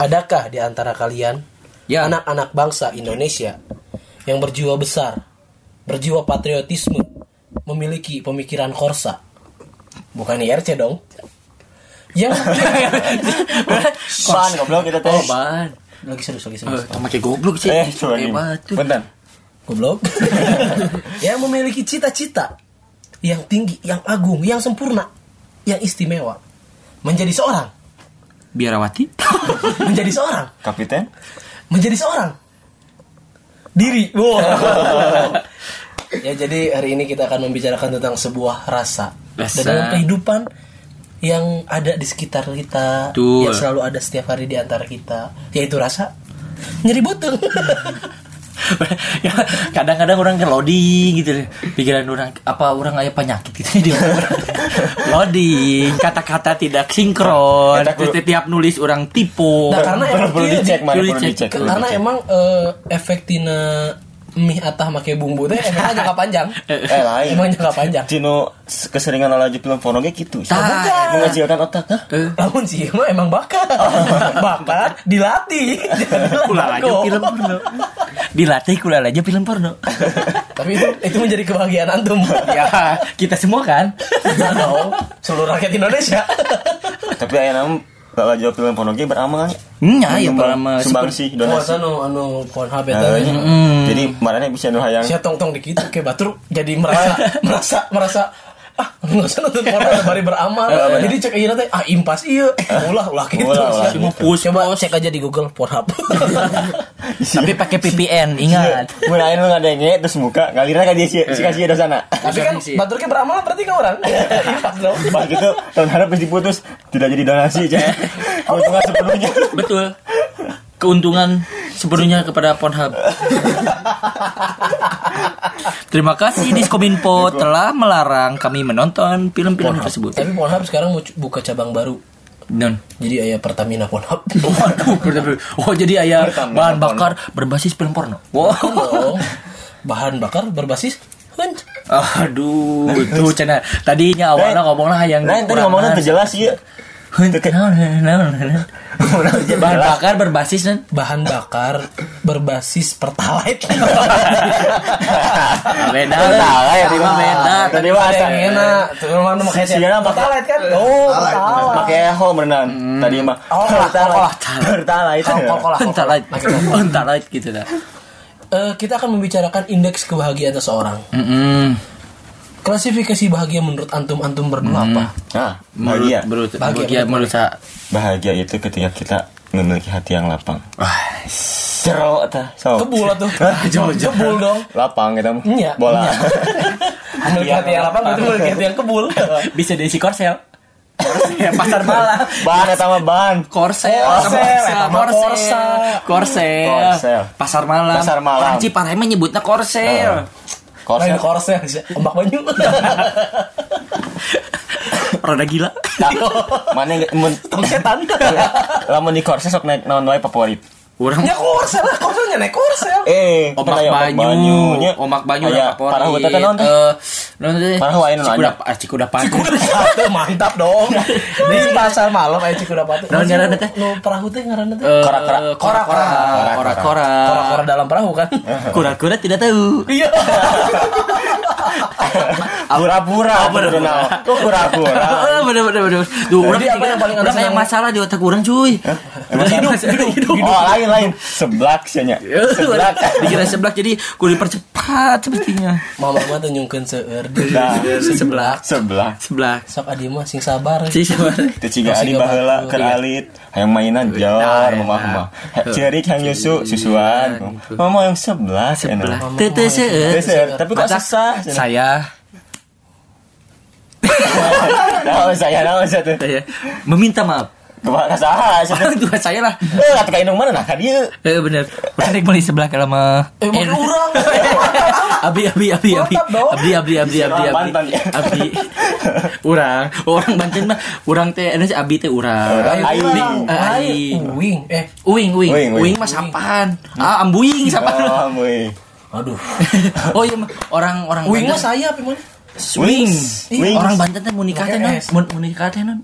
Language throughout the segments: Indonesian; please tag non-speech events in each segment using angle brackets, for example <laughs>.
Adakah di antara kalian Ya. anak-anak bangsa Indonesia yang berjiwa besar, berjiwa patriotisme, memiliki pemikiran korsa? Bukan IRC dong. Yang <laughs> Ban goblok kita teh. Oh, ban. lagi serius lagi serius. Pakai goblok sih. Eh. Hebat. Bentar. Goblok. <laughs> yang memiliki cita-cita yang tinggi, yang agung, yang sempurna, yang istimewa. Menjadi seorang, Biarawati. <laughs> menjadi seorang, Kapiten. menjadi seorang diri. Wow. <laughs> ya jadi hari ini kita akan membicarakan tentang sebuah rasa. Rasa. Dan dalam kehidupan yang ada di sekitar kita, Betul. yang selalu ada setiap hari di antara kita, yaitu rasa nyeri buteng. <laughs> <laughs> Ya, kadang-kadang orang ke loading gitu deh. pikiran orang apa orang aya penyakit gitu di <laughs> loading kata-kata tidak sinkron Eta terus kudu- tiap nulis orang tipe Nah, karena Perlu dicek mana perlu dicek. karena dicek. emang eh, efek tina mie atah make bumbu teh efeknya jangka <laughs> panjang. eh lain. Emang jangka panjang. Cino keseringan laju film porno ge gitu. Tah. Mengecilkan otak, hah? Eh, Namun sih emang emang bakat. bakat dilatih. <laughs> Jangan kula aja film porno dilatih <laughs> kula aja film porno Tapi itu itu menjadi kebahagiaan antum. ya kita semua kan seluruh rakyat Indonesia. Tapi aya nama laju film porno ge beramal. nya ya Sumbang- pernah sumbang sih Oh, donasi. anu anu Pornhub eta. Nah, nya. Jadi marahnya bisa nu hayang. Sia tong tong dikit kayak batur jadi merasa <laughs> merasa merasa ah nggak usah nonton porno bari beramal. Jadi cek aja teh ah impas iya. Ulah ulah gitu. Ulah, ulah. Cuma push, coba push. cek aja di Google Pornhub. <laughs> Tapi pakai VPN ingat. Mun aya nu ngadenge terus muka. Ngalirna ka dia si si kasih ada sana. tapi kan Sih. batur ke beramal berarti kan orang. <laughs> Impas dong. Pas gitu tahun harap pasti putus tidak jadi donasi aja. <laughs> Keuntungan sepenuhnya. betul keuntungan sepenuhnya kepada Pornhub. Terima kasih Diskominfo telah melarang kami menonton film-film tersebut. Tapi Pornhub sekarang mau buka cabang baru. Non jadi ayah Pertamina Pornhub. <laughs> Waduh, oh jadi ayah Pertama, bahan porno. bakar berbasis film porno. Wow. bahan bakar berbasis Aduh, itu cina. Tadinya awalnya ngomongnya yang Nah, tadi ngomongnya terjelas ya. Bahan bakar berbasis kan? bahan bakar berbasis pertalite. <laughs> Beda. Salah ya, Terima beda. Tadi mah ada asal. yang enak tuh Sih, kan pakai- pertalite kan? Oh pertalite. pakai eho beneran. Tadi mah. Oh, kolah. light, entar light gitu dah. Eh, kita akan membicarakan indeks kebahagiaan seseorang. Mm-mm. Klasifikasi bahagia menurut antum antum berdua apa Nah, Menurut, bahagia. menurut, Bahagia, bahagia menurut saya. Bahagia itu ketika kita memiliki hati yang lapang. Wah, ta. So. kebul tuh <laughs> kebul dong Lapang kita mah. Iya, Bola. iya. <laughs> memiliki hati yang lapang berarti memiliki hati yang kebul <laughs> bisa diisi korsel. Korsel, pasar malam. Ban eta mah ban. Korsel, Korsel, korsel, korsel, Korsel. pasar malam, Pasar malam. Orang Ciparai menyebutnya korsel, Korsel. lain korsel ombak banyu <laughs> roda gila. Mana yang mun setan <laughs> lamun di korsel sok naik naon wae favorit. Orang ya korsel lah korselnya naik korsel Eh, omak aya banyu, omak banyu Aya ada favorit. Parah buat naon teh? Eh, naon teh? Parah wae nu Cikuda, nanya. ah, Cikuda Patu. Satu mantap dong. Di pasar malam aja cikuda patu. Naon ngaranna teh? Nu perahu teh ngaranna teh. Eh, Kora-kora. Kora-kora. Kora-kora. Kora-kora dalam perahu kan? Kura-kura tidak tahu. Iya. <laughs> Pura-pura. Pura-pura. Kok pura-pura? Ah, <laughs> bener bener bener. Duh, apa yang paling kayak senang? masalah di otak orang cuy. Hidup, hidup. Oh, lain lain. Seblak nya. <laughs> Seblak. Dikira sebelah jadi kudu dipercepat sepertinya. Mama mah teh nyungkeun seueur Nah, sebelah. Seblak. Sebelah. Sok adi mah sing sabar. Si siapa? Itu ciga adi baheula keur alit. Hayang mainan Nah, jor ya. mama mah. Cerik yang nyusu susuan. Mama yang sebelah. Sebelah. enak. Tete seueur. Eh, Tapi kok susah. Saya Nah, saya nah saya meminta maaf. Kebaca saha saya lah. Eh, kata kainung mana nah ka dieu. Eh bener. Rek beli sebelah kalau mah. Eh, urang. <laughs> Abi abi abi abi abdi Orang abdi Banten, ya. abdi urang orang Banten mah urang teh ada si abdi teh urang. Aing. Eh, Aing. Uing. Eh, uing uing Uing, mah sapaan ah ambuing Oh, boy. aduh. <laughs> oh iya mah orang orang Uing mah saya apa mana? swing Wings. Ih, Wings. orang Banten teh mau nikah teh non mau mau nikah teh non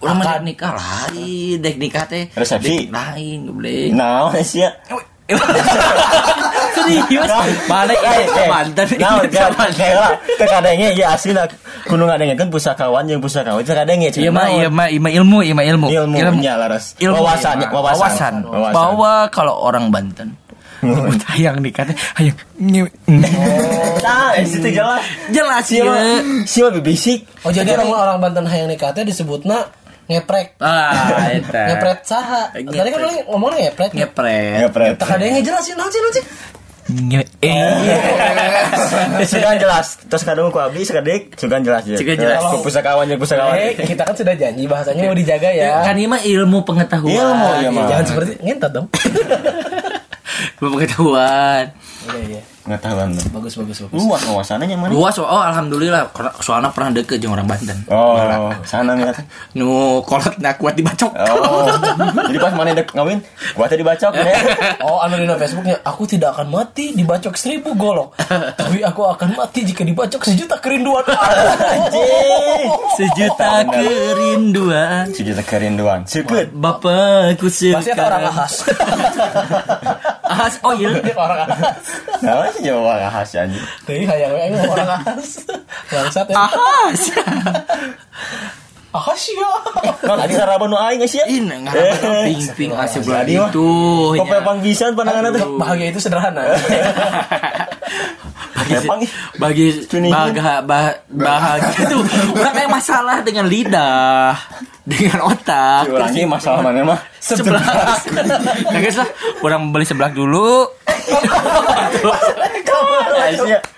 Orang dek nikah lain, dek nikah teh Resepsi. lain, goblok. Nah, sih ya. <laughs> Serius? Mana Eh, ini eh, mantan Nah, kan, mantan. lah. Terkadangnya ya asli lah. Kuno ngadengnya kan pusakawan yang pusakawan. Terkadangnya Iya mah, iya mah, iya mah ilmu, iya mah ilmu. Ilmunya laras. Ilmu, iya, wawasan. wawasan. Wawasan. Bahwa kalau orang Banten hayang nikah teh hayang nye- Nah, eh, situ jelas. jelas ya. Siapa bibisik? Oh jadi orang orang Banten hayang nikah teh disebutna ngeprek. Ah, eta. Ngepret saha. Tadi kan Ngepret. ngepret. Ngepret. Ya, pret. Tak ada yang ngejelasin nanti nanti. Nge eh. <laughs> Sudah jelas. Terus kadang ku abi sekadik, sudah jelas ya. Sudah jelas. Ku pusakawan yang pusakawan. Eh, kita kan sudah janji bahasanya mau dijaga ya. Kan ini mah ilmu pengetahuan. Ilmu, ya. Jangan seperti ngentot dong. <laughs> Ilmu pengetahuan. Iya iya. Pengetahuan. Bagus bagus bagus. Luas wawasannya yang mana? Luas oh alhamdulillah soalnya pernah deket dengan orang Banten. Oh, sana nih. Nu kolot nak kuat dibacok. Oh, jadi pas mana dek ngawin, gua tadi bacok ya. <laughs> Oh, anu di Facebooknya, aku tidak akan mati dibacok seribu golok, tapi aku akan mati jika dibacok sejuta kerinduan. Anjing. Sejuta kerinduan. Sejuta kerinduan. Sekut. Bapakku Masih ada orang sekarang. ahas. Ahas oil. orang ahas. Nah, sih jawab bahas anjing. Tapi hayang we orang ahas. Bangsat ya. Ahas. <laughs> Ahas ya. Kan adi saraba nu aing geus ya. Ini ngarang ping-ping asih bulan Jadi mah. itu. Kok pepang pisan pandanganna tuh. Bahagia itu sederhana. <laughs> bagi bagi bahagia bah, bahagia itu bukan kayak masalah dengan lidah dengan otak ieu masalah mana mah. sebelah nah guys lah orang beli sebelah dulu.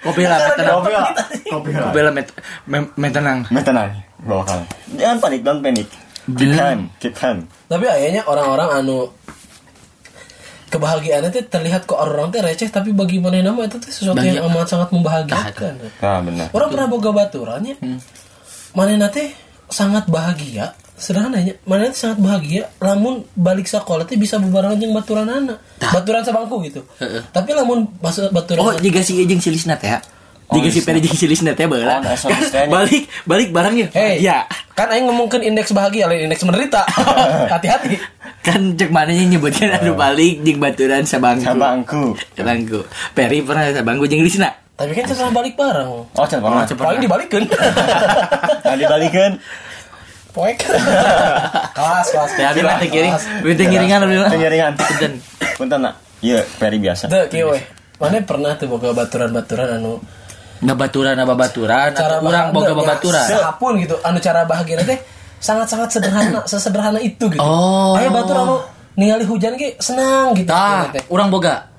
Kopi lah met tenang Kopi lah. Kopi lah. kopi lah met met- met tenang Meh tenang. Bawa kalah. Jangan panik, don't panic. Keep calm, keep calm. Tapi akhirnya orang-orang anu kebahagiaannya teh terlihat ke orang teh receh tapi bagi mana nama itu teh sesuatu Bagi- yang amat sangat membahagiakan. Nah, benar. Orang pernah boga baturannya. Mana teh sangat bahagia. Sederhananya, mana teh sangat bahagia. Lamun balik sekolah teh bisa bebarengan jeung baturan anak. Baturan sabangku gitu. Heeh. Tapi lamun pas baturan oh jika si ejeng silisna teh ya jika si peri jeung silisna teh baheula Oh, teh nya. balik balik barangnya Hei, ya kan aing ngomongkeun indeks bahagia lain indeks menderita. <laughs> Hati-hati. kan cek mana yang nyebutkan anu balik jeung baturan sabangku Sabangku. sabangku peri pernah sabangku jeung lisna Tapi kan pernah balik bareng. Oh, pernah. Paling dibalikeun. <laughs> Nah, dibalikeun. <laughs> Poek. <laughs> kelas, kelas. Ya, bila bila teh kiringan bila. Pengiringan. Punten. Punten nak. Iya, peri biasa. Tuh, kieu we. Mana pernah tuh boga baturan-baturan anu Babaturan apa baturan atau orang boga babaturan. Apa pun gitu, anu cara bahagia teh sangat-sangat sederhana, <coughs> sesederhana itu gitu. Oh. Ayo batur anu ningali hujan ge senang gitu. Teh. orang boga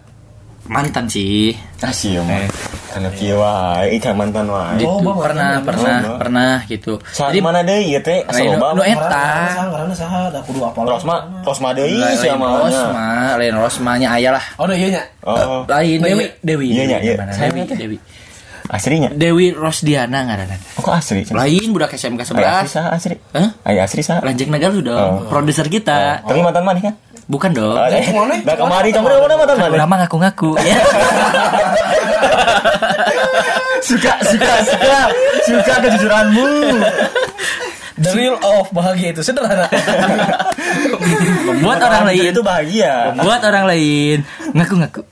mantan sih. Asih, mah. Karena kieu wae, ikan mantan wae. Gitu, Oh, Bang, pernah, mantan. pernah, Oh, Bang. pernah gitu. Saat mana deui ieu teh? Asal lain- loba. nu eta. Karena saha, da kudu apa Rosma, Rosma deui sia mah. Rosma, lain Rosmanya aya lah. Oh, da ieu nya. Oh, Lain Dewi, Dewi. Iya, iya, iya. Mana? Saya Dewi. Dewi. aslinya. Dewi Rosdiana ngaranna. Oh, kok asli? Cen? Lain budak SMK Aya asli 11. saha asli? Hah? Aya asli saha? Lanjeng Nagalu dong, Oh. produser kita. Tapi mantan mana kan? Bukan dong. Oh, Eh, ke mana? Dah kemari kemari mana mantan mana? Lama ngaku-ngaku. Ya. <laughs> Suka suka suka suka kejujuranmu. The real of bahagia itu sederhana. Membuat orang lain itu bahagia. Membuat orang lain ngaku-ngaku.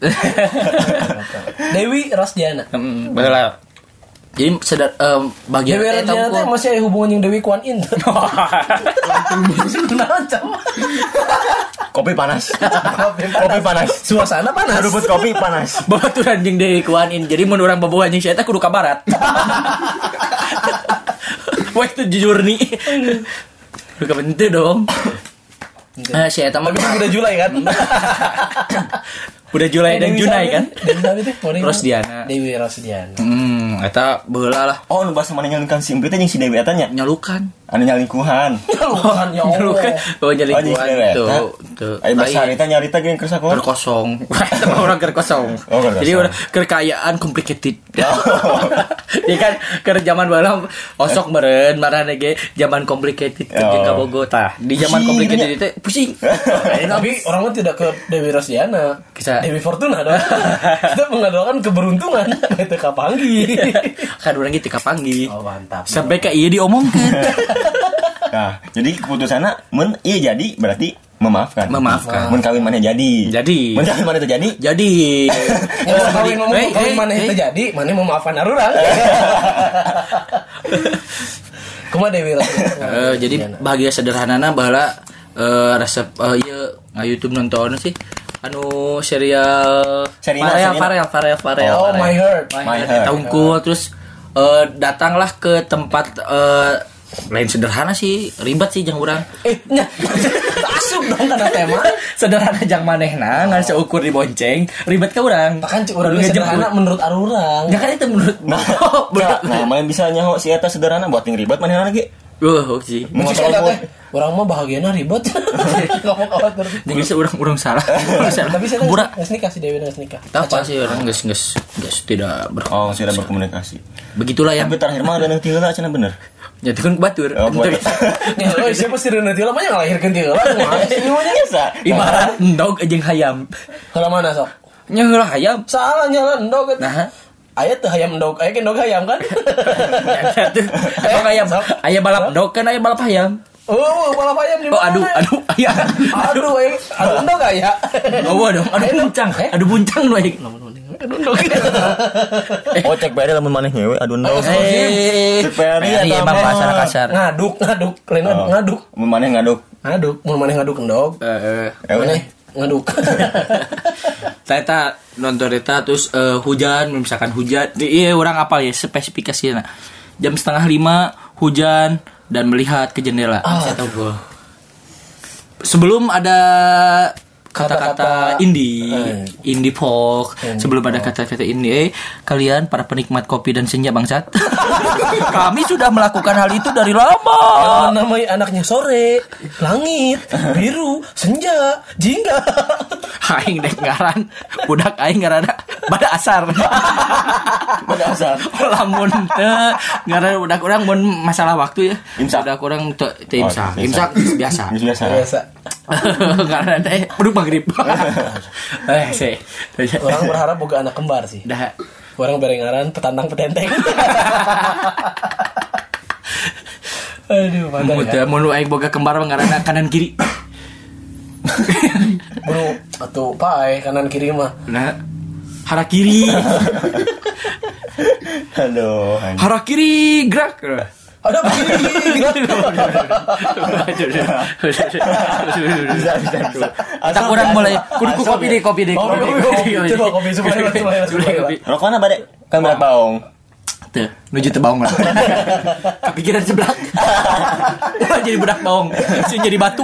Dewi Rosdiana. Hmm, betul lah. Jadi sedar em, bagian Dewi eh, Rosdiana teh masih ada hubungan yang Dewi Kwan In. <laughs> <laughs> Kopi panas. Kopi panas. Suasana panas. Ruput kopi panas. <laughs> Babaturan jeung Dewi Kuanin. Jadi mun urang baboga jeung saya kudu ka barat. <laughs> Wah itu jujur nih. Kudu ka bente dong. Mah Tapi itu udah Julai kan? Udah Julai dan Dewi Junai kan. Morning Rosdiana. Dewi Rosdiana. Hmm, Eta beula lah Oh, nu bahasa mana nyalingkan sim teh jeung si Dewi eta nya. nyalukan. Anu nyalingkuhan. <laughs> Bukan ya Nyalukan. Oh Oh, si eta. tuh. Tuh. Ayo bahasa harita nyarita geuning keur sakola. Ker kosong. <laughs> Orang ker kosong. Oh, Jadi orang kekayaan complicated. <laughs> Iya kan ke zaman balam osok meren marah ge zaman complicated ke Oh. jeung Bogota. Di zaman complicated nya. itu pusing. <laughs> Tapi orang mah tidak ke Dewi Rosdiana. Kisah. Dewi Fortuna dong. <laughs> Kita mengandalkan keberuntungan. Itu kapanggi. kan orang gitu kapanggi. Oh mantap. Sampai ke iya diomongkan. Nah, jadi keputusannya men iya jadi berarti memaafkan. Memaafkan. Men kawin mana jadi. Jadi. Men kawin mana itu jadi. <laughs> Jadi mau kawin mau Eh, kawin mana itu jadi, mana mau maafkan arurang. <laughs> Kumaha Dewi Eh, jadi bahagia sederhana bahwa eh, resep eh, iya nggak YouTube nonton sih anu serial Serina, Farel. Farel Farel Farel Oh, Farel. My Heart. My Heart. Heart. Tahunku terus eh, datanglah ke tempat eh, lain sederhana sih ribet sih jang urang Eh, nya. <laughs> Asup dong karena tema. sederhana jang manehna ngan seukur di bonceng ribet ke urang Bahkan cik urang sederhana menurut arurang. ya kan itu menurut Nah, <laughs> nah, nah, main bisa nyaho si eta sederhana buat yang ribet mana lagi. Wah, sih. Saya pun. teh, orang mah bahagiana ribet. <laughs> Ngomong khawatir. Jadi bisa urang urang salah. <laughs> Salah. Tapi saya Burak. nggak nikah si Dewi nggak nikah. Tak apa sih orang guys guys guys tidak ber Oh, sudah berkomunikasi. begitulah yang Tapi terakhir mah ada yang tinggal cina bener. nyatukan batur. Oh, buat- Ya, oh, siapa sih Rena Tila mah yang ngalahirkan Tila? Mana <laughs> sih namanya? Biasa. Ibarat endog jeung hayam. Kalau mana sok? Nyaheula hayam. Salah nyala endog. Nah, Ayat tuh hayam endog, ayat endog hayam kan? <laughs> Emang hayam. Aya balap endog kan aya balap hayam. Oh, balap ayam di Oh mana? aduh aduh aya. Aduh, eh, aduh aya. Oh aduh aduh buncang. Aduh buncang nu aing. Aduh endog. <laughs> Oh, cek bae lamun maneh ngewe aduh ndong. Eh, bae iya emang bahasa kasar. Ngaduk, ngaduk, lain ngaduk, ngaduk. Mun maneh ngaduk. Ngaduk, mau mana ngaduk endog? Eh, Eh, Mana ngaduk. <laughs> Saya nonton eta terus eh, hujan misalkan hujan di iya orang apal ya spesifikasinya. Jam setengah lima hujan dan melihat ke jendela. Saya tahu gua sebelum ada kata-kata indie Eh. indie folk sebelum ada kata-kata indie eh, kalian para penikmat kopi dan senja bangsat <laughs> kami sudah melakukan hal itu dari lama Yang namanya anaknya sore, langit, biru, senja, jingga. <laughs> aing dek ngaran budak aing ngaran pada asar <laughs> Pada asal. lamun teu ngaran budak orang mun masalah waktu ya Imsak. budak orang teu Oh, imsak imsak. biasa biasa. Biasa. karena teh perlu maghrib <laughs> eh sih Orang berharap boga anak kembar sih. dah Orang berengaran petantang petenteng. <laughs> Aduh, mun ya. teu mun aing boga kembar mah ngaranna kanan kiri Bro, atau pae kanan kiri mah. nah hara kiri <laughs> Aduh. anjing. hara kiri gerak Ada begini. Bisa bisa bisa. Tak kurang mulai kudu ku kopi deh kopi deh Kopi, kopi, kopi. Coba kopi, supaya supaya Rokokna bade. Kan berat baung. Tuh, nuju teu baong lah. Kepikiran sebelah. Ulah <laughs> jadi budak baong. Langsung jadi batu.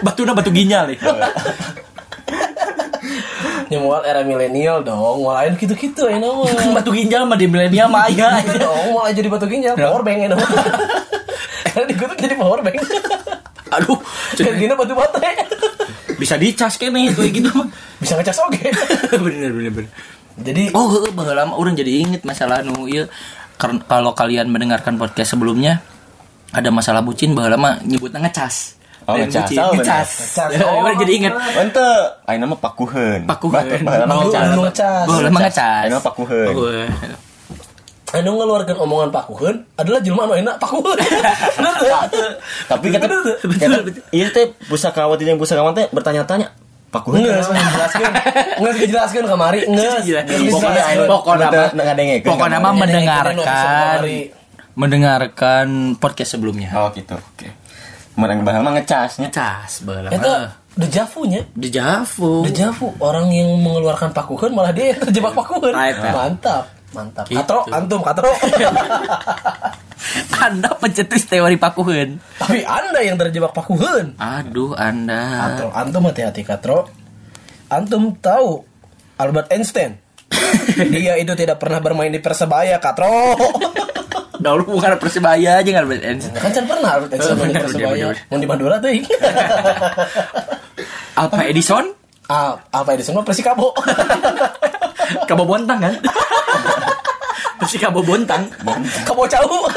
Batuna <laughs> batu ginjal nih. Ya mau era milenial dong, mau lain gitu-gitu ya <laughs> nama. batu ginjal mah di milenial mah aya. <laughs> dong, mau jadi batu ginjal, power bank ya <laughs> nama. Karena dikutuk jadi power bank. Aduh, Dan gini batu baterai. bisa dicas kene kayak gitu. Bisa ngecas oke. bener bener bener. Jadi Oh, heueuh, baheula mah urang jadi inget masalah nu. Karena kalau kalian mendengarkan podcast sebelumnya ada masalah bucin baheula mah nyebutnya ngecas. Oh, Lain ngecas. Oh, ngecas. Oh, jadi inget. Ente, ayeuna mah pakuheun. Pakuheun. Baheula ngecas. Baheula ngecas. Pakuheun. Pakuheun. anu ngeluarkan omongan pakuheun adalah jelma anu enak tuh? Tapi kata iya teh pusakawan yang pusakawan teh bertanya-tanya pakuheun. Nges, menjelaskan, nges jelaskan kamari. Nges Pokoknya dijelaskeun. pokoknya mah pokoknya mah mendengarkan mendengarkan podcast sebelumnya. Oh gitu. Oke. Menang bahal mah ngecas nya. Ngecas baheula Itu mah. dejavunya. Dejavu. Dejavu orang yang mengeluarkan pakuheun malah dia yang terjebak pakuheun. Right, right. Mantap, mantap. Gitu. Katro, antum katro. <laughs> Anda pencetus teori pakuheun. Tapi Anda yang terjebak pakuheun. Aduh, Anda. Katro, antum hati-hati katro. Antum tahu Albert Einstein. Dia <laughs> itu tidak pernah bermain di Persebaya, katro. Dahulu <laughs> bukan Persebaya aja nggak Ens. kan kan pernah <laughs> main di Persebaya. Mau di Madura tuh. Alpha Edison ah, apa itu semua Persikabo. Kabo Bontang kan? Persikabo Bontang. Kabo jauh.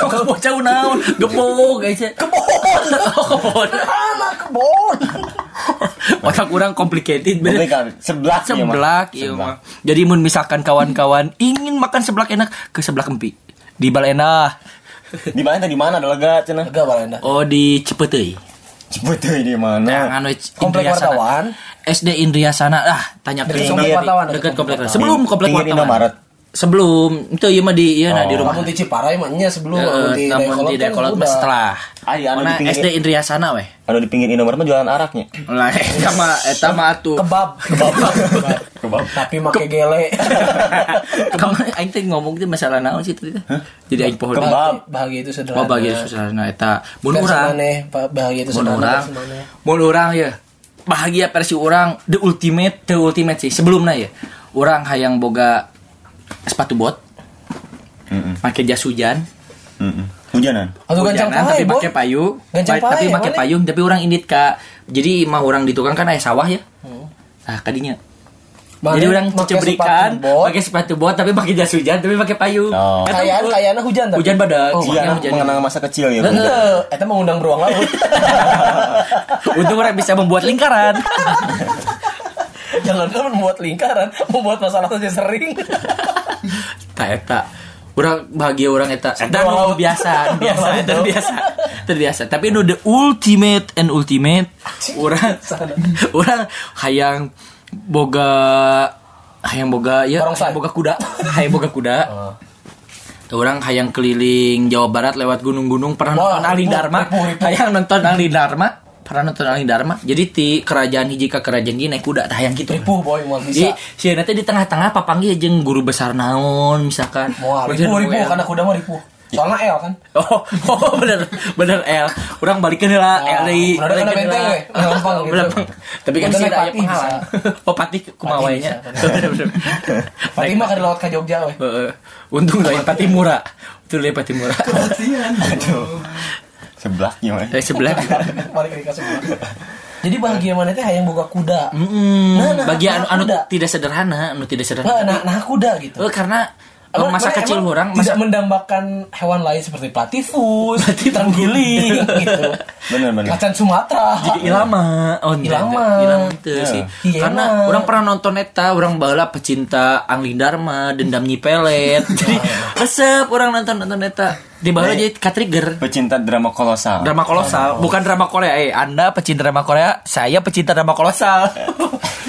Kabo jauh naon? Gebok guys. ya. Kebon. Oh, kebon. Anak kebon. <laughs> Otak kurang complicated bener. Seblak. Seblak, iya mah. Jadi mun misalkan kawan-kawan ingin makan seblak enak ke seblak empi. Di Balena. <laughs> Di mana di mana ada lega cenah? Lega balenda. Oh di Cepeteuy. Cepet euy di Nah, mana? anu Komplek wartawan. SD Indriasana. Ah, tanya ke Dekat komplek wartawan. dekat komplek sebelum komplek wartawan. Indomaret. Sebelum itu iya mah di iya nah di Oh. rumah. Namun di Ciparai mah nya sebelum namun di Eh, namun di Dayakolot kan mah udah. setelah. Ah, iya, anu Mana di pinggir- SD Indriasana weh. Anu di pinggir Indomaret mah jualan araknya. Lah, eta mah eta mah atuh. Kebab. Kebab. Kebab. Tapi make gele. <laughs> Kamu aing teh ngomong teh masalah naon sih tadi teh? Jadi aing pohon. Kebab. Bahagia itu sederhana. Oh bagi susahna eta mun urang. bahagia itu Mun sederhana. Mun urang ya. Bahagia versi urang the ultimate, the ultimate sih. Sebelumnya ya. Urang hayang boga sepatu bot, Heeh. pakai jas hujan, Heeh. Hujanan. Atau gancang tapi pakai payung, Gancang Pa- tapi pakai payung, tapi orang indit kak. Jadi mah orang di tukang kan aya sawah ya. Nah, kadinya. Maneh Jadi orang bot. pakai sepatu bot tapi pakai jas hujan, tapi pakai payung. Oh. Eta Kayaan kayana hujan tapi. Hujan badak. Oh, Iya, Iya, hujan. mengenang masa kecil ya. Heeh. Eta mengundang beruang laut. <laughs> Untung orang bisa membuat lingkaran. <laughs> Jangan kan membuat lingkaran, membuat masalah saja sering. <laughs> Tak eta. Orang bahagia orang eta. Eta Beruang nu laut. biasa, biasa, eta laut. biasa. <laughs> Terbiasa. Tapi nu the ultimate and ultimate orang orang <laughs> hayang boga hayang boga ya <laughs> hayang boga kuda hayang boga kuda orang hayang keliling Jawa Barat lewat gunung-gunung pernah Wah, nonton Ali Dharma hayang nonton Ali Dharma nonton Ali Dharma jadi di kerajaan hiji ka kerajaan gini naik kuda tah hayang gitu Ripuh boy mau bisa. si nanti di tengah-tengah papanggih jeung guru besar naon misalkan Mau ripuh ripuh WL. karena kuda mah ripuh. Soalnya L kan. Oh, oh <laughs> bener bener L. Orang balikin lah Oh, L dari ada balikin we. Gampang gitu. Tapi kan sih pati penghalang. Oh, pati kumawainya. <laughs> Pati mah kada lewat ka Jogja we. Untung lain pati murah. Itu lain pati murah. <laughs> Aduh. Dari sebelah. <laughs> Balik ke sebelah. Jadi bahagia mana teh hayang boga kuda. Mm, Nah, nah, bagi nah, anu, anu kuda. tidak sederhana, anu tidak Nah, sederhana. nah, nah kuda gitu. Eh, karena Emang- masa emang- kecil orang tidak masa mendambakan hewan lain seperti platifus, <laughs> terenggiling gitu. Bener bener. Macan Sumatera. jadi ilama oh enggak, Ilama. enggak. ilama itu Ya. sih Hiena. karena orang pernah nonton eta orang baheula pecinta Angling Dharma dendam nyi pelet <laughs> jadi resep orang nonton nonton eta di baheula jadi ka trigger Pecinta drama kolosal. drama kolosal bukan drama Korea eh anda pecinta drama Korea saya pecinta drama kolosal <laughs>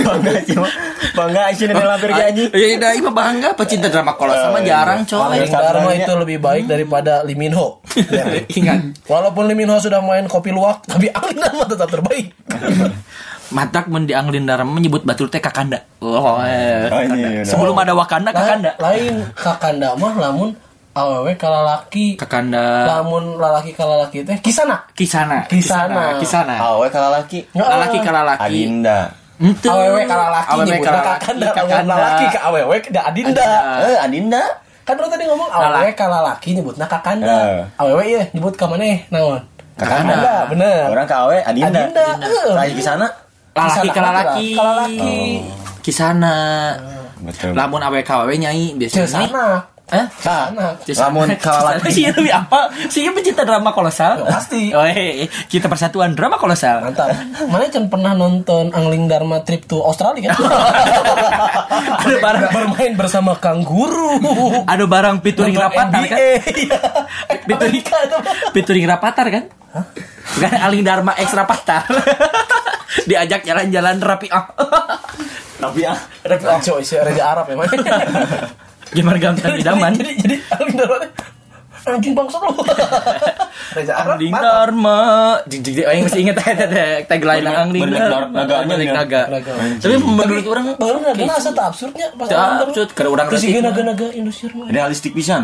Bangga sih mah. Bangga sih ini lampir janji. ya udah ini mah bangga pecinta drama kolosal mah jarang coy Dharma itu lebih baik daripada Lee Min Ho. <laughs> ingat Walaupun Lee Min Ho sudah main kopi luwak, tapi Angling Dharma tetap terbaik. <laughs> matak men di Dharma menyebut batur teh kakanda oh, eh, Oh, sebelum ada Wakanda kakanda Lain kakanda mah lamun awewe kalalaki. kakanda Lamun lalaki kalalaki teh kisana. kisana Kisana. kisana Awe kalau laki. lalaki ke lalaki Adinda. Ente. Awewe kalalaki Awewe nyebutna kalalaki, kakanda. Kakanda. lalaki ke awewe ke adinda. Eh, Adinda. Kan lu tadi ngomong awewe kalalaki nyebutna kakanda. Eh. Awewe ya nyebut ka maneh naon? Kakanda. Kakanda, bener. Orang ke Awe Adinda. Adinda. heeh. Lagi di sana. lalaki ke Kisana, lalaki kalalaki. kisana Betul. lamun awe kawe nyai biasanya Cesana. Eh Sana. Lamun kalalaki. sih lebih apa sih pecinta drama kolosal Ya, pasti. <laughs> oh, eh, kita persatuan drama kolosal Mantap. Mana kan pernah nonton Angling Dharma trip to Australia kan? <laughs> ada barang bermain bersama kanguru. ada barang pituring <laughs> rapatar kan Iya. pituring itu. pituring rapatar kan bukan aling dharma X rapatar diajak jalan-jalan rapi ah Tapi ah. Rapi si Raja Arab ya, man. gimana gampang idaman Jadi jadi <laughs> Dharma teh, anjing bangsa lu. Raja Arab. Angling mantap. Dharma jing jing jing aing masih inget <laughs> tagline Angling Dharma Balik ya. naga Naga. tapi menurut orang Baru naga asa tak absurdnya pas absurd, kada urang Terus retik juga mah. naga-naga Indonesia. Realistik pisan.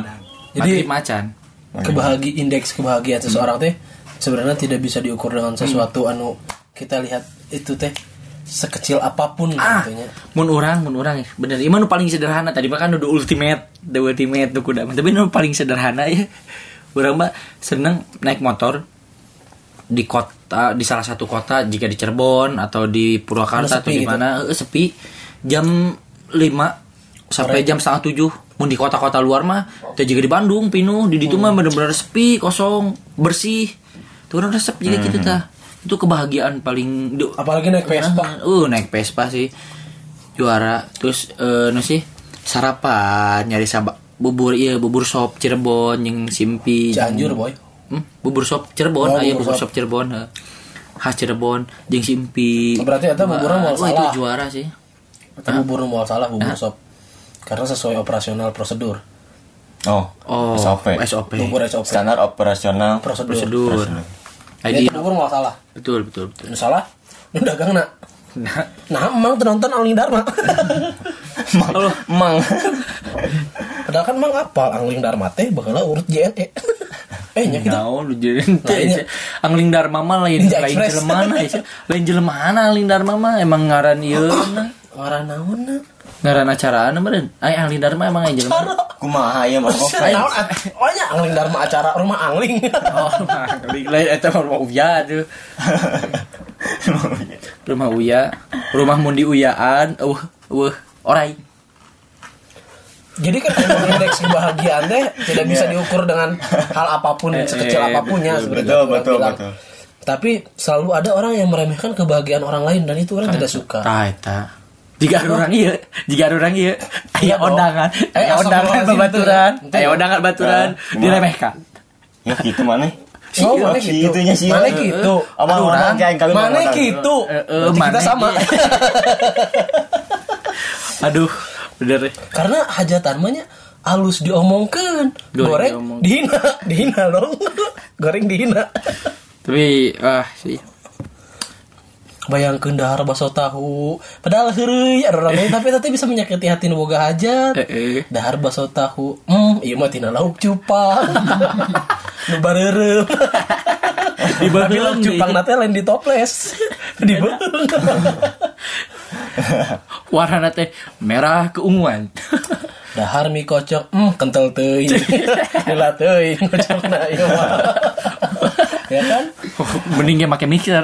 jadi Jadi macan kebahagi indeks kebahagiaan seseorang teh sebenarnya tidak bisa diukur dengan sesuatu anu kita lihat itu teh sekecil apa pun ah. tentunya. mun orang mun orang bener iman paling sederhana. Tadi mah kan udah ultimate the ultimate tuh kuda tapi nu paling sederhana ya. <laughs> Orang mah seneng naik motor di kota di salah satu kota jika di Cirebon atau di Purwakarta atau di gitu. mana. Eh, sepi. Jam 5 sampai jam setengah tujuh. Mun di kota-kota luar mah teh juga di Bandung pinuh. Di ditu mah bener-bener sepi kosong bersih. Tuh orang resep juga gitu tah itu kebahagiaan paling Apalagi naik Vespa. Uh, naik Vespa sih. Juara. Terus eh nu sih? Sarapan nyari sabak bubur iya bubur sop Cirebon yang simpi Cianjur boy Hmm, bubur sop Cirebon, Oh, aya bubur bubur sop. sop Cirebon. heuh. Khas Cirebon jeung simpi. Berarti eta buburna moal Wah, salah. itu juara sih. Tapi bubur mau salah bubur sop karena sesuai operasional prosedur Oh, Oh, SOP. SOP. bubur SOP Standar operasional prosedur, Prosedur. Prosedur. ID. Bubur mau salah Betul, betul, betul. Nu salah nu dagang nak nah emang penonton Angling Dharma Halo. Emang. padahal kan emang apa Angling Dharma teh bakal urut JNE eh nya kita Naon lu jadi Lainnya. Angling Dharma mah lain Ninja lain Express. jelema na ya. Lain jelema na Angling Dharma mah emang ngaran ieu <coughs> na. ngarah naon na Ngaran acara na meureun. Ai Angling Dharma emang jelema. Kumaha ya. Naon at- oh nya Angling Dharma acara rumah Angling <laughs> Oh, Angling lain eta mah rumah Uya tuh. <laughs> Rumah Uya, rumah Mundi Uyaan, uh, uh, orai. Jadi kan indeks <laughs> kebahagiaan teh tidak bisa diukur dengan hal apa pun Eh, sekecil eh, apa pun ya betul, betul, betul. Tapi selalu ada orang yang meremehkan kebahagiaan orang lain dan itu orang tidak suka. Eta. Jika ada orang iya, jika ada orang iya, aya Iya dong. undangan, Eh, aya undangan astagfirullahaladzim, babaturan, itu ya. Itu aya ya. undangan baturan, Nah, diremehkan. Ya gitu mana? Oh, iya, mana si gitu? itunya sih. Mana Eh, gitu? eh, Sama Aduh, orang kayak kalian Mana gitu? Eh, eh, kita mana sama. gitu. <laughs> Aduh, bener. Karena hajatan mahnya halus diomongkan, Goreng goreng, diomong. dihina, <laughs> dihina dong, goreng dihina. Tapi ah sih. Bayangkeun dahar baso tahu, padahal heureuy ada orang lain tapi tadi bisa menyakiti hati boga hajat. Eh, eh. Dahar baso tahu, hmm, iya mah tina lauk cupang. <laughs> nu bareureum. Tapi lauk cupang nate lain di toples. <laughs> Di <laughs> Warna teh merah keunguan. Dahar mie kocok, hmm, kental teuing. Heula teuing kocokna ieu mah. Ya kan? Mending make mixer.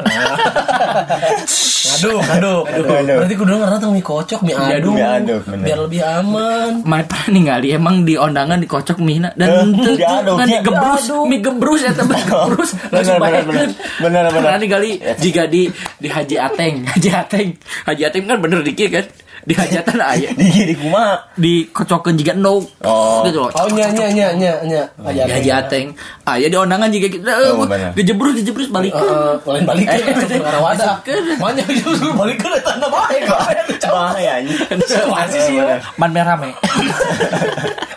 Aduh, aduh, aduh. Berarti kudu karena tuh mie kocok, mie Mie aduk, aduk, mie aduk, bener. biar lebih aman. Mana pernah ningali emang di ondangan dikocok mie Eh, dan ngan ya, digebrus, mie gebrus eta mah gebrus. <laughs> Bener, bener, bener. Bener. Pernah ningali jika di di Haji Ateng, <laughs> Haji Ateng, Haji Ateng kan bener dikit kan. Di hajatan aya <laughs> Di di kumaha? dikocokeun jiga no Oh. gitu loh. Oh nya nya nya nya nya. Di Haji Ateng. Ah ya di ondangan juga gitu. Eh, Oh. Gejebrus gejebrus balik. Eh, lain balik Eh, <laughs> ke wadah. masukkeun. Banyak justru balik ke tanah bae Bahaya anjing. Masih sih. Man merame. <laughs>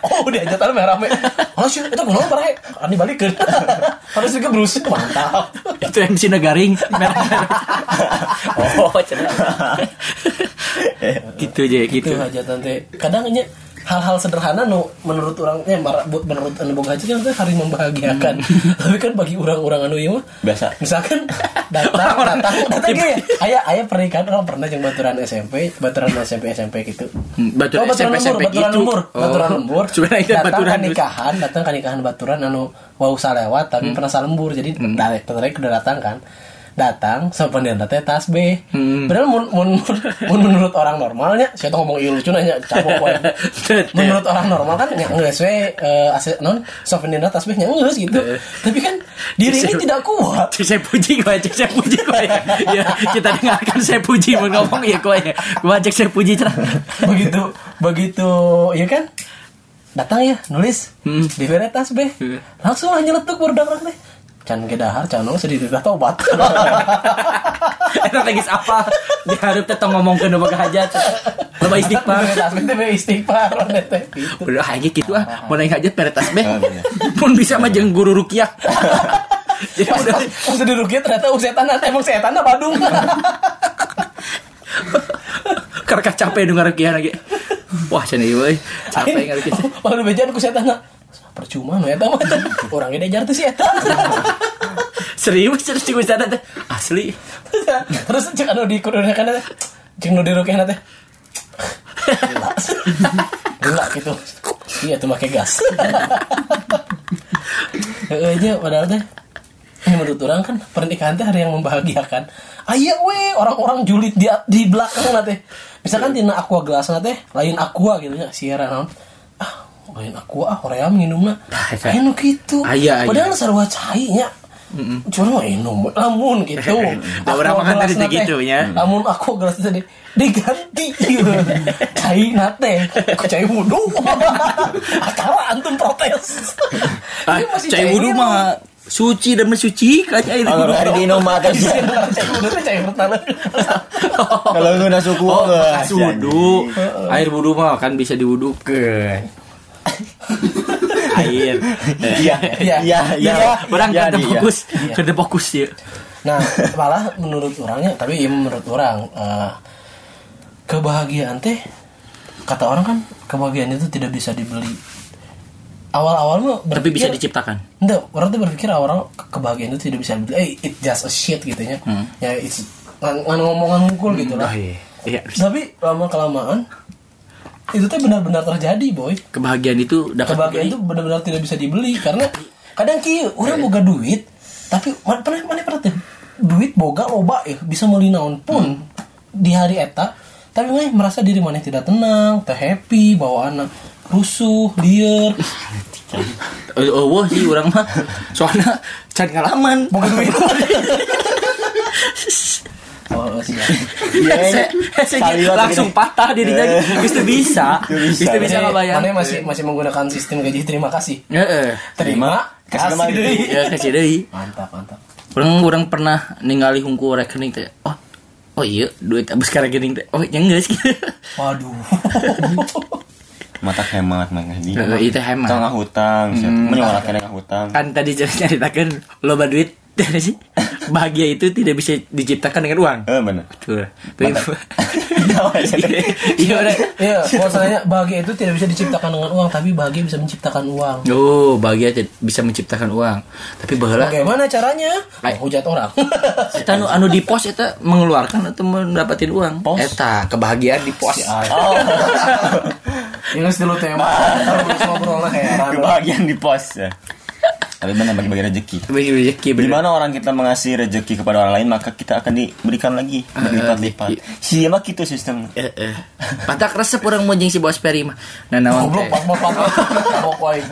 Oh, dia aja merah rame. Oh, sih, itu rek? Ani balik ke. Harus juga brus. Mantap. Itu MC Negaring. Merah. oh, cerah. gitu aja gitu. Itu aja tante. Kadang nya hal-hal sederhana nu menurut orangnya menurut anu boga aja kan hari membahagiakan. Tapi kan bagi orang-orang anu ieu mah Biasa. misalkan <laughs> datang datang datang ya ayah ayah pernikahan orang pernah yang baturan SMP baturan SMP SMP gitu Hmm, Baturan oh, baturan SMP lembur, baturan gitu. lembur, Oh. baturan lembur. <laughs> Sebenarnya itu datang baturan nikahan, datang kan nikahan baturan anu wau salewat tapi pernah salembur jadi Hmm. dari udah datang kan. Datang sama pendidikan teh tas B. Hmm. Padahal mun, mun, mun, menurut orang normalnya, saya tuh ngomong ieu lucu nanya capok wae. <laughs> menurut orang normal kan nya geus we eh ase non souvenir tas B nya geus gitu. Tapi kan diri ini tidak kuat. Saya puji gue, cek saya puji gue ya. Kita dengarkan saya puji mau ngomong ya gue ya. Gue cek saya puji cerah. begitu begitu ya kan datang ya nulis Hmm. di tas be Hmm. langsung aja letuk baru dahar deh can ke dahar can nong sedih tidak tobat Eta tegis apa? Diharap tetap ngomong ke nama hajat. Loba istighfar. Beret tas be teh istighfar teh gitu Udah aja gitu ah. Mau naik hajat peretas be. Ah, iya. Pun bisa mah jeung guru rukiah. <laughs> Jadi udah pas di rukiah ternyata setan teh emang setan Badung <laughs> karena capek dengar rukiah lagi. Wah, cenah ieu <laughs> euy. Capek ngarukiah. oh lu bejaan ku setan percuma nu eta mah orang gede jar teh si eta. Serius serius di sana teh. Asli. terus cek anu di kudunya kan teh cek nu di rukiah teh gila gitu. Iya tuh pakai gas. Heeh nya padahal teh ini menurut orang kan pernikahan teh hari yang membahagiakan. Ayo we orang-orang julid di di belakang teh. Misalkan tina aqua gelas teh lain aqua gitu ya siara naon? ah lain aqua ah hoream minumna Tah, eta. anu gitu. Aya, aya. padahal sarua cai nya cuma mah minum lamun gitu. <laughs> Da urang Aku makan tadi gitu nya. lamun aku gelas tadi diganti. <laughs> Cai nate. Ku cai wudhu? <laughs> Akala antum protes. Ah, cai wudhu minum. mah suci dan mensucikan Kalau hari minum mah kan. Iya, cai wudhu teh cai pertama. Kalau udah suku Oh, bekas wudhu. Air wudhu mah kan bisa diwudukeun. Air. Iya, Iya. iya, iya. Orang Iya, kada iya. fokus, kada fokus ya. Nah, malah menurut orangnya, tapi ya menurut orang eh, kebahagiaan teh kata orang kan kebahagiaan itu tidak bisa dibeli. Awal-awal mah Tapi bisa berpikir- diciptakan. Enggak, orang tuh berpikir orang ke- kebahagiaan itu tidak bisa dibeli. Eh, it just a shit gitu ya. Ya, it's ngan, ngan ngomongan ngukul gitu lah. iya. Iya. Tapi lama kelamaan itu tuh benar-benar terjadi, boy. Kebahagiaan itu dapat Kebahagiaan dibeli. itu benar-benar tidak bisa dibeli karena kadang kieu orang boga duit, tapi mana pernah mana pernah duit boga loba ya bisa meuli naon pun di hari eta tapi mah merasa diri mana tidak tenang, teh happy, bawaana rusuh, liar, Oh, <laughs> oh, wah sih orang mah soalnya can ngalaman. boga duit. <laughs> oh, siap. <laughs> Iya, Saliwat langsung gini. patah dirinya teu bisa. Bisa. Bisa Jadi, ngabayang. Mana masih masih menggunakan sistem gaji terima kasih. Heeh. Terima Kasih deui. Ya kasih deui. Mantap, mantap. Orang orang pernah ningali hungku rekening teh. Oh, oh iya duit abis ka rekening teh. Oh, yang geus gitu. Waduh. <laughs> Mata hemat mah di. Heeh, itu hemat. Tengah hutang, menyuarakan dengan hutang. Kan tadi <laughs> ceritakan loba duit dari sih. Bahagia itu tidak bisa diciptakan dengan uang. Eh benar. Betul. Tapi <laughs> Iya udah. Iya, masalahnya bahagia itu tidak bisa diciptakan dengan uang, tapi bahagia bisa menciptakan uang. Oh, bahagia tidak bisa menciptakan uang. Tapi baheula Bagaimana caranya? Ay. Hujat orang. <laughs> Eta anu, anu di pos eta mengeluarkan atau mendapatin uang. Pos? Eta kebahagiaan di pos. Oh, Ini dulu tema. Ngobrol lah <laughs> kebahagiaan di pos ya. Tapi benar bagi-bagi rezeki. Bagi rezeki Di bener. mana orang kita mengasih rezeki kepada orang lain maka kita akan diberikan lagi berlipat-lipat. Siapa gitu sistem. Eh, eh. Patak resep orang mau jeung si bos Peri mah. Nah, naon Goblok pas. Kabok wae.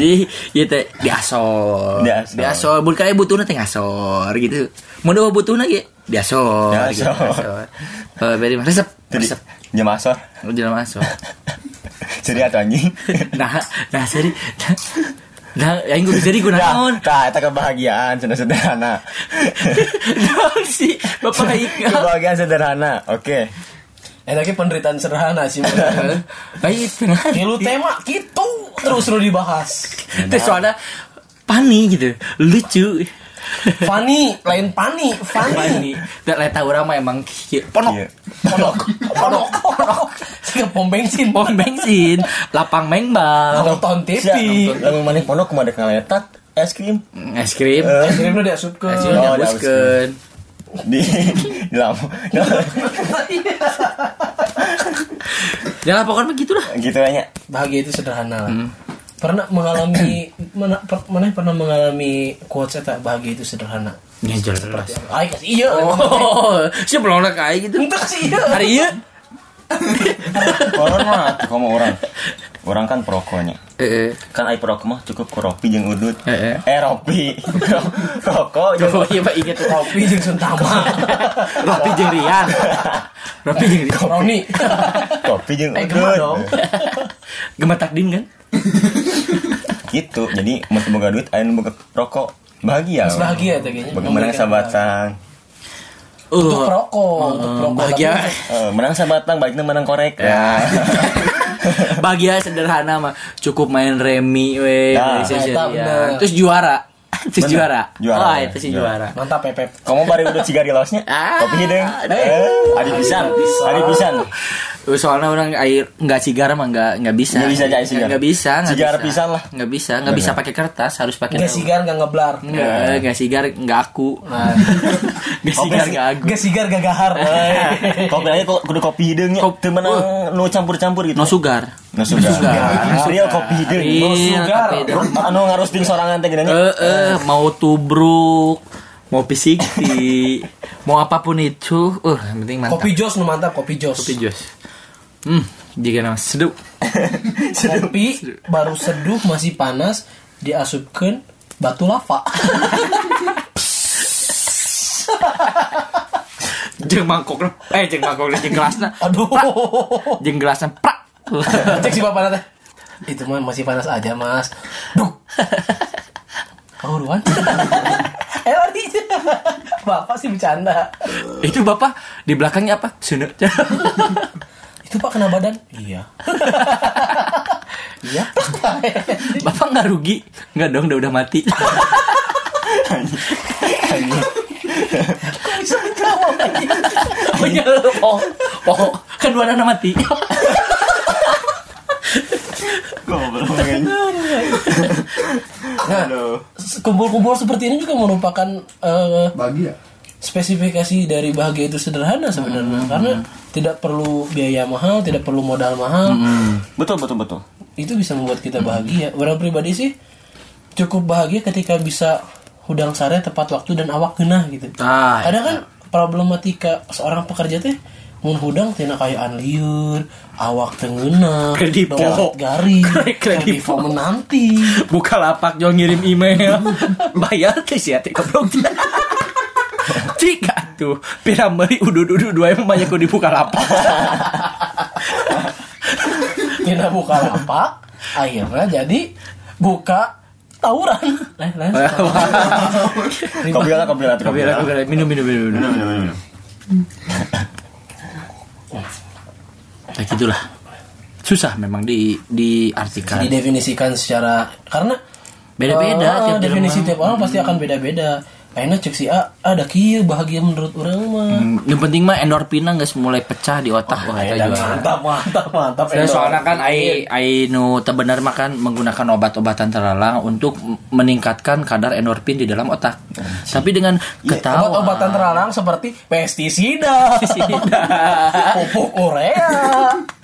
Jadi ieu teh diasor. Diasor. Mun kae butuhna teh ngasor gitu. Butuhna ge diasor gitu. Diasor. Diasor. Eh, Peri mah resep. Resep. jam asor. Udah masuk. Jadi atau anjing. <laughs> Nah, nah jadi <laughs> Nah, yang gue jadi gue naon. Nah, eta kebahagiaan sudah sederhana. <laughs> Naon sih Bapak Ika. kebahagiaan sederhana. Oke. Eh lagi penderitaan sederhana sih. Baik, tenang. Kilu tema gitu terus lu dibahas. Terus soalnya Pani gitu Lucu Fani, lain pani, Fani. Pani. Dan lain tahu orang mah emang. Ponok. Iya. Ponok, ponok, ponok. Sih pom bensin, Pom bensin. Lapang mengbang nonton TV. Lalu mana pondok ke mana ngaletak es krim. Es krim. Es krim lu diasupkeun. Es krim Oh, dihapuskeun di <laughs> di lampu. Ya pokoknya begitu lah gitu aja. Bahagia itu sederhana lah. Pernah mengalami <clears throat> mana per, mana pernah mengalami quotes eta bahagia itu sederhana. Ya jelas Ay kasih iya. Oh <laughs> Siapa belum kayak gitu Untuk kasih iya. Hari iya Orang mah kamu orang. <laughs> Orang kan perokoknya. Eh Kan ai perokok mah cukup kopi jeung udut. Eh, eh. Eh ropi. <laughs> Rokok jeung Oh iya pak inget tuh Kopi jeung suntama. <laughs> Ropi jeung Rian Ropi jeung Roni. <laughs> kopi jeung Eh udut. dong. Gema takdim kan Gitu. Jadi mun boga duit aya nu boga rokok bahagia. Mas bahagia teh kayaknya. Bagaimana Memberikan sabatang. Untuk Uh, rokok, untuk rokok. bahagia Tapi- Eh, menang sabatang baiknya menang korek. Ya. <laughs> bahagia sederhana mah cukup main remi we Nah, terus juara <laughs> terus Bener. juara Juara, oh ya. itu sih Juara. juara Mantap Pepep. Kamu bari udut sigari losnya? Ah, Kopi aduh. Eh, adi pisan. Adi pisan. Uh, soalnya orang air nggak cigar mah nggak nggak bisa Nggak bisa aja cigar. nggak bisa nggak Cigar bisa. pisan lah. nggak bisa nggak bisa pakai kertas harus pakai Nggak sigar nggak ngeblar. nggak nggak cigar nggak aku Nah. <laughs> nggak cigar nggak aku Nggak sigar gak gahar. <laughs> Kopi aja kok kudu kopi hidungnya. Kop- Teu menang nu campur-campur gitu. no sugar No sugar. sugar. Real kopi hidung. No sugar. kopi. Anu ngarosting sorangan teh gini. eh eh mau tubruk mau pisikti <laughs> mau apa pun itu uh yang penting mantap Kopi jos nu mantap, kopi jos. kopi jos hmm jika nama seduh <laughs> Kopi baru seduh masih panas diasupkan batu lava. <laughs> Jeng mangkok eh jeng mangkok jeng gelasna. Aduh. Jeng gelasna prak. Cek si bapak teh. Itu mah masih panas aja, Mas. Duh. Kauruan. eh lari. <laughs> Bapak sih bercanda. Itu bapak di belakangnya apa? Sunu. <laughs> Itu Pak kena badan? Iya. <laughs> iya. bapak nggak rugi? Nggak dong, udah udah mati. Kok bisa menjawab lagi? Oh iya, oh, oh, kan dua anak mati. Goblok. Nah, kumpul-kumpul seperti ini juga merupakan eh, Bahagia. spesifikasi dari bahagia itu sederhana sebenarnya karena tidak perlu biaya mahal, tidak perlu modal mahal. Betul betul betul. Itu bisa membuat kita bahagia. Orang pribadi sih cukup bahagia ketika bisa hudang sare tepat waktu dan awak kena gitu. Ah, Ada kan problematika seorang pekerja teh mun hudang tina kayaan liur, awak tengeuna, Kredipo. garing, <laughs> Kredipo. menanti. <laughs> Buka lapak jual ngirim email. <laughs> Bayar teh sia teh goblok. Jika tuh pirameri udud-udud dua yang banyak ku dibuka lapak. Tina buka lapak, akhirnya jadi buka tawuran. Lah, lah. Kopi lah kopi lah Kopi lah, kopi lah. Minum, minum, minum. minum. Minum minum Ya gitulah. Susah memang di diartikan. Didefinisikan secara karena Beda-beda eh, tiap definisi orang. tiap orang pasti akan beda-beda. Akhirnya cek si A, ada kieu bahagia menurut orang mah. Hmm, Yang penting mah endorfina nggak mulai pecah di otak wah itu Dan juga. mantap, mantap, mantap. Dan soalnya kan ai ai nu teu bener mah kan menggunakan obat-obatan terlarang untuk meningkatkan kadar endorfin di dalam otak. Tapi dengan ketawa Obat-obatan terlarang seperti pestisida, pupuk urea,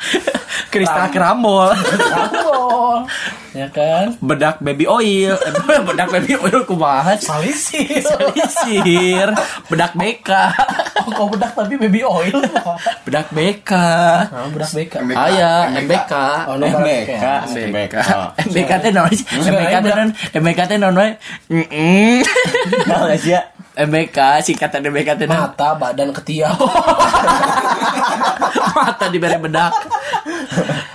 <laughs> kristal kerambol, ya kan? bedak baby oil, eh, bedak baby oil kumaha? Salisir. Sisir, bedak BK, Oh, kau bedak tapi baby oil. bedak BK. Nah, bedak BK. Aya MBK. Oh, MBK, MBK. MBK. Teh naon? MBK teh naon? MBK teh naon we? Nah, guys ya. MBK singkatan MBK teh naon? Mata, badan, ketiak. Mata diberi bedak.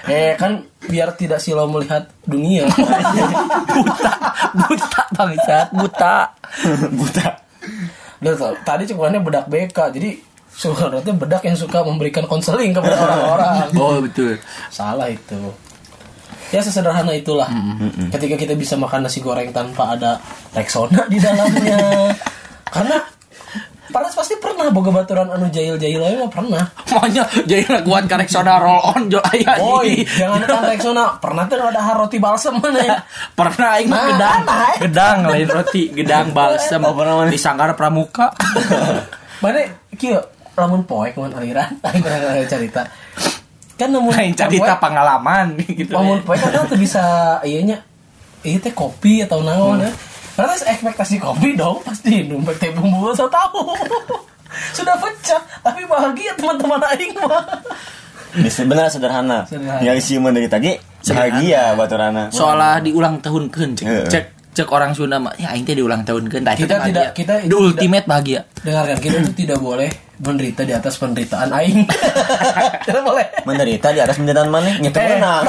eh kan biar tidak silau melihat dunia. <laughs> Buta, buta bangsat, buta. <laughs> Buta. Tuh, tadi cukupannya bedak BK. Jadi sebenarnya bedak yang suka memberikan konseling kepada <laughs> orang-orang. Oh betul. Salah itu. Ya sesederhana itulah. Ketika kita bisa makan nasi goreng tanpa ada Rexona di dalamnya. Karena Panas pasti pernah boga baturan anu jahil-jahil aja mah pernah. Maunya jadi laguan karek soda roll on jo aya di. jangan kan Rexona. Pernah tuh ada roti balsam mana ya? <laughs> Pernah aing mah Nah, gedang. nah. Gedang lain roti, gedang balsam. Oh, pernah? Di Sanggar Pramuka. <laughs> Mana kieu lamun poek mun aliran. <laughs> Aing pernah cerita. Kan namun Lain cerita pengalaman gitu. Lamun poek kan tuh bisa iya nya iya teh kopi atau naon ya. Karena ekspektasi kopi dong pasti minum teh bumbu saya tahu. <laughs> Sudah pecah, tapi bahagia teman-teman aing mah. Ini sebenarnya sederhana. Sederhana. Yang isi dari tadi bahagia baturana. Soalnya diulang tahun kan cek, cek cek orang Sunda mah ya aing teh diulang tahun kan Kita tidak- kita the ultimate bahagia. Dengarkan kita itu tidak boleh menderita di atas penderitaan aing. <laughs> tidak boleh. menderita di atas penderitaan mana? Nyetir Eh. menang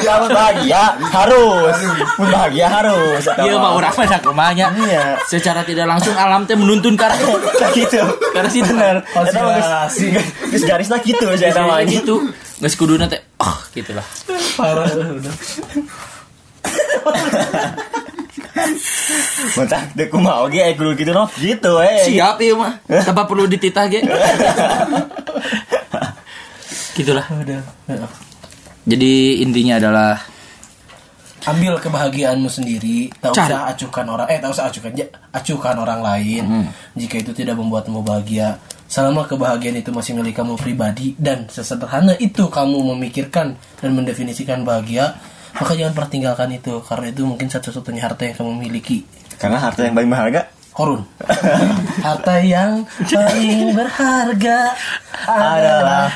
kalau <laughs> bahagia. Harus. Bahagia harus. Iya mah orang mah kumanya Iya. secara tidak langsung alam teh menuntun karena <laughs> gitu. Karena sih geus garisna gitu saya sama gitu. Nggak sekuduna teh oh gitu lah Parah. <laughs> Mentah dek kumaha oge aya kudu gitu noh gitu eh. Siap iya mah. Tanpa perlu dititah ge. <laughs> Gitulah. Udah. jadi intinya adalah ambil kebahagiaanmu sendiri. Tak Cari. usah acuhkan orang eh tak usah acuhkan. Acuhkan orang lain. Jika itu tidak membuatmu bahagia selama kebahagiaan itu masih milik kamu pribadi dan sesederhana itu kamu memikirkan dan mendefinisikan bahagia maka jangan pernah tinggalkan itu karena itu mungkin satu-satunya harta yang kamu miliki karena harta yang paling berharga korun harta yang paling berharga adalah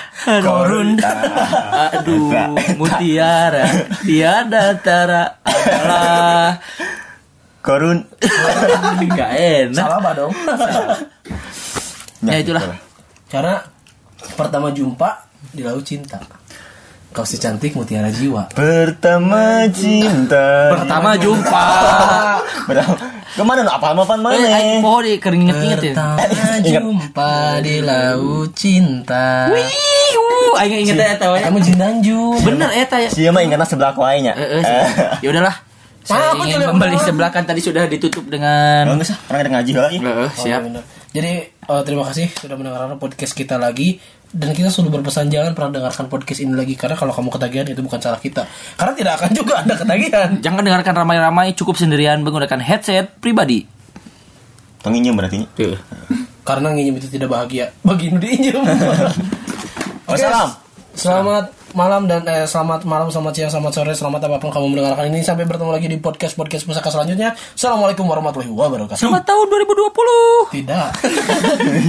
korun aduh mutiara tiada tara adalah Korun. Gak enak. Salah apa dong? Ya, itulah. Karena pertama jumpa di laut cinta. Kau si cantik mutiara jiwa. Pertama cinta. Pertama jumpa. Ke mana lu apaan apaan mana? Eh, poho di kering inget-inget ya. Pertama Ingat. jumpa di laut cinta. Ih, uh, aing inget eta we. Kamu jindanju. Bener eta ya. Sia mah ingatnya sebelah aku aja. Eh, eh, ya udahlah. <laughs> Saya aku ingin membeli sebelah kan tadi sudah ditutup dengan enggak sih, orang ada ngaji lagi. Eh, eh, siap. Oh, bener. Jadi eh, terima kasih sudah mendengarkan podcast kita lagi dan kita selalu berpesan jangan pernah dengarkan podcast ini lagi karena kalau kamu ketagihan itu bukan salah kita. Karena tidak akan juga anda ketagihan. <laughs> Jangan dengarkan ramai-ramai, cukup sendirian menggunakan headset pribadi. Penginjam berarti. karena nginjem itu tidak bahagia. Bagi nu diinjem <laughs> Oke, Wassalam. selamat malam dan eh, selamat malam selamat siang selamat sore selamat apa pun kamu mendengarkan ini. Sampai bertemu lagi di podcast podcast pusaka selanjutnya. Assalamualaikum warahmatullahi wabarakatuh. Selamat tahun 2020. tidak <laughs>